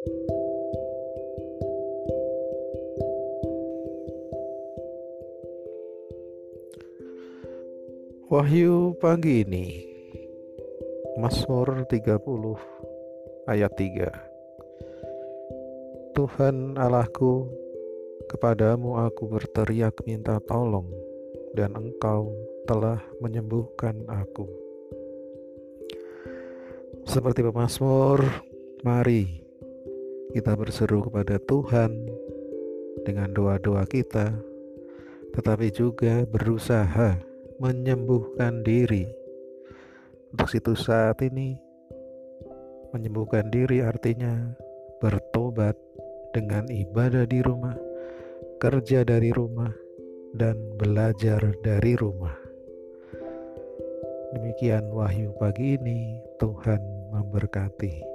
Wahyu pagi ini Mazmur 30 ayat 3 Tuhan Allahku kepadamu aku berteriak minta tolong dan engkau telah menyembuhkan aku. Seperti pemazmur mari kita berseru kepada Tuhan dengan doa-doa kita tetapi juga berusaha menyembuhkan diri. Untuk situ saat ini, menyembuhkan diri artinya bertobat dengan ibadah di rumah, kerja dari rumah, dan belajar dari rumah. Demikian wahyu pagi ini, Tuhan memberkati.